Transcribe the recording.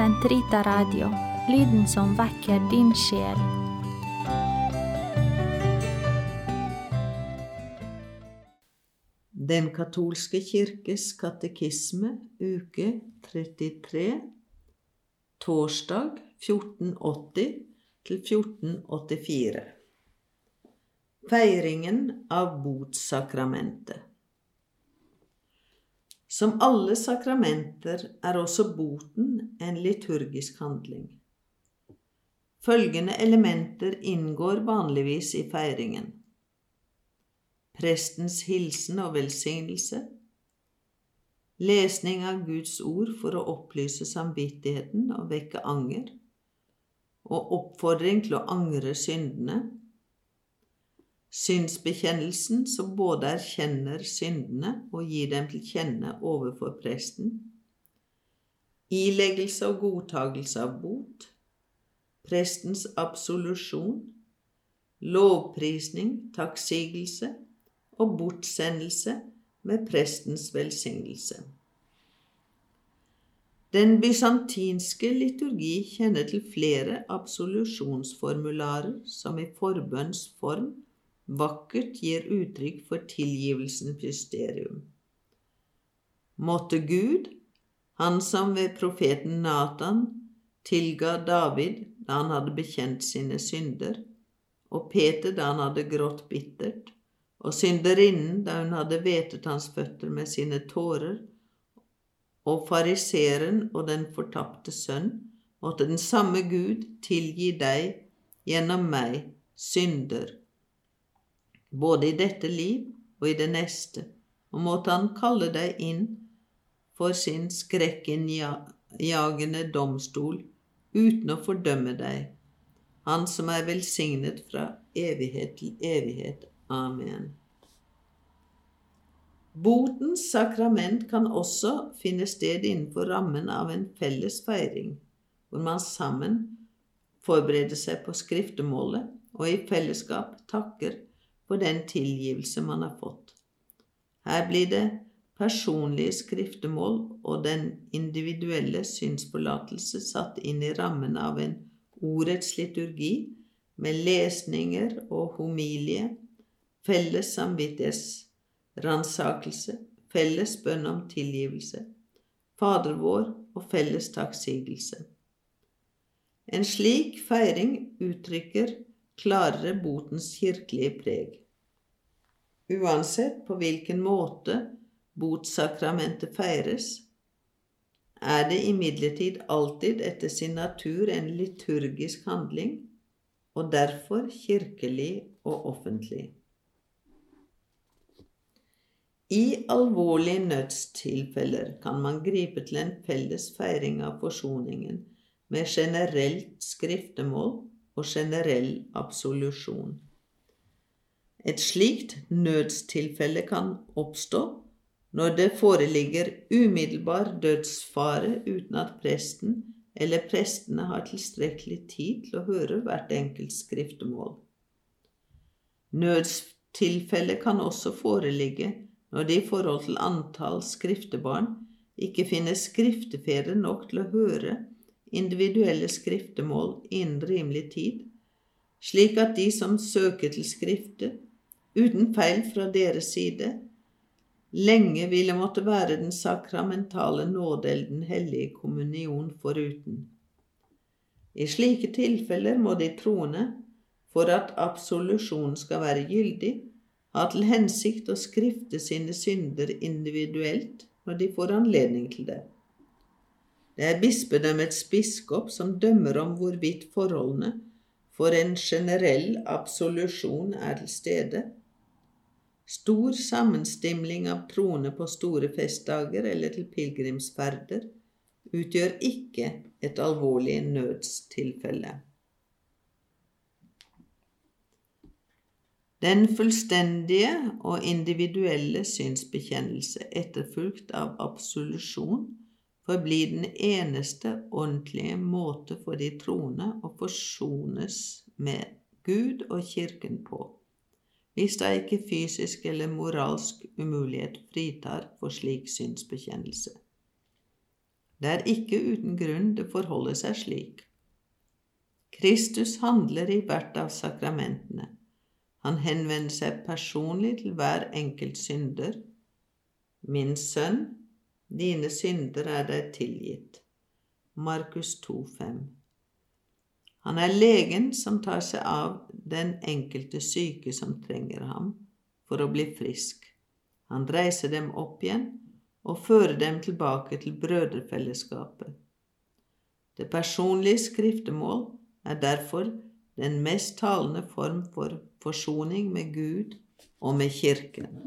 Sentrita Radio, lyden som vekker din sjel. Den katolske kirkes katekisme, uke 33, torsdag 1480 til 1484. Feiringen av botssakramentet. Som alle sakramenter er også boten en liturgisk handling. Følgende elementer inngår vanligvis i feiringen. Prestens hilsen og velsignelse. Lesning av Guds ord for å opplyse samvittigheten og vekke anger. Og oppfordring til å angre syndene Synsbekjennelsen som både erkjenner syndene og gir dem til kjenne overfor presten. Ileggelse og godtagelse av bot. Prestens absolusjon. Lovprisning, takksigelse og bortsendelse med prestens velsignelse. Den bysantinske liturgi kjenner til flere absolusjonsformularer som i forbønns form vakkert gir uttrykk for tilgivelsens mysterium. Måtte Gud, han som ved profeten Natan tilga David da han hadde bekjent sine synder, og Peter da han hadde grått bittert, og synderinnen da hun hadde vetet hans føtter med sine tårer, og fariseeren og den fortapte sønn, måtte den samme Gud tilgi deg gjennom meg, synder, både i dette liv og i det neste, og måtte han kalle deg inn for sin skrekkinnjagende domstol uten å fordømme deg, han som er velsignet fra evighet til evighet. Amen. Botens sakrament kan også finne sted innenfor rammen av en felles feiring, hvor man sammen forbereder seg på skriftemålet og i fellesskap takker for den tilgivelse man har fått. Her blir det personlige skriftemål og den individuelle synsforlatelse satt inn i rammen av en ordets liturgi med lesninger og homilie, felles samvittighetsransakelse, felles bønn om tilgivelse, Fader vår og felles takksigelse. En slik feiring uttrykker klarere botens kirkelige preg. Uansett på hvilken måte botssakramentet feires, er det imidlertid alltid etter sin natur en liturgisk handling, og derfor kirkelig og offentlig. I alvorlige nødstilfeller kan man gripe til en felles feiring av forsoningen med generelt skriftemål og generell absolusjon. Et slikt nødstilfelle kan oppstå når det foreligger umiddelbar dødsfare uten at presten eller prestene har tilstrekkelig tid til å høre hvert enkelt skriftemål. Nødstilfelle kan også foreligge når det i forhold til antall skriftebarn ikke finnes skriftefedre nok til å høre individuelle skriftemål innen rimelig tid, slik at de som søker til skriftet, uten feil fra deres side, lenge ville måtte være den sakramentale nåde eller Den hellige kommunion foruten. I slike tilfeller må de troende, for at absolusjon skal være gyldig, ha til hensikt å skrifte sine synder individuelt når de får anledning til det. Det er bispedømmets biskop som dømmer om hvorvidt forholdene for en generell absolusjon er til stede. Stor sammenstimling av troende på store festdager eller til pilegrimsferder utgjør ikke et alvorlig nødstilfelle. Den fullstendige og individuelle synsbekjennelse etterfulgt av absolusjon forblir den eneste ordentlige måte for de troende å forsones med Gud og Kirken på, hvis da ikke fysisk eller moralsk umulighet fritar for slik synsbekjennelse. Det er ikke uten grunn det forholder seg slik. Kristus handler i hvert av sakramentene. Han henvender seg personlig til hver enkelt synder. Min sønn, dine synder er deg tilgitt. Markus 2,5 Han er legen som tar seg av den enkelte syke som trenger ham, for å bli frisk. Han reiser dem opp igjen og fører dem tilbake til brødrefellesskapet. Det personlige skriftemål er derfor den mest talende form for forsoning med Gud og med Kirken.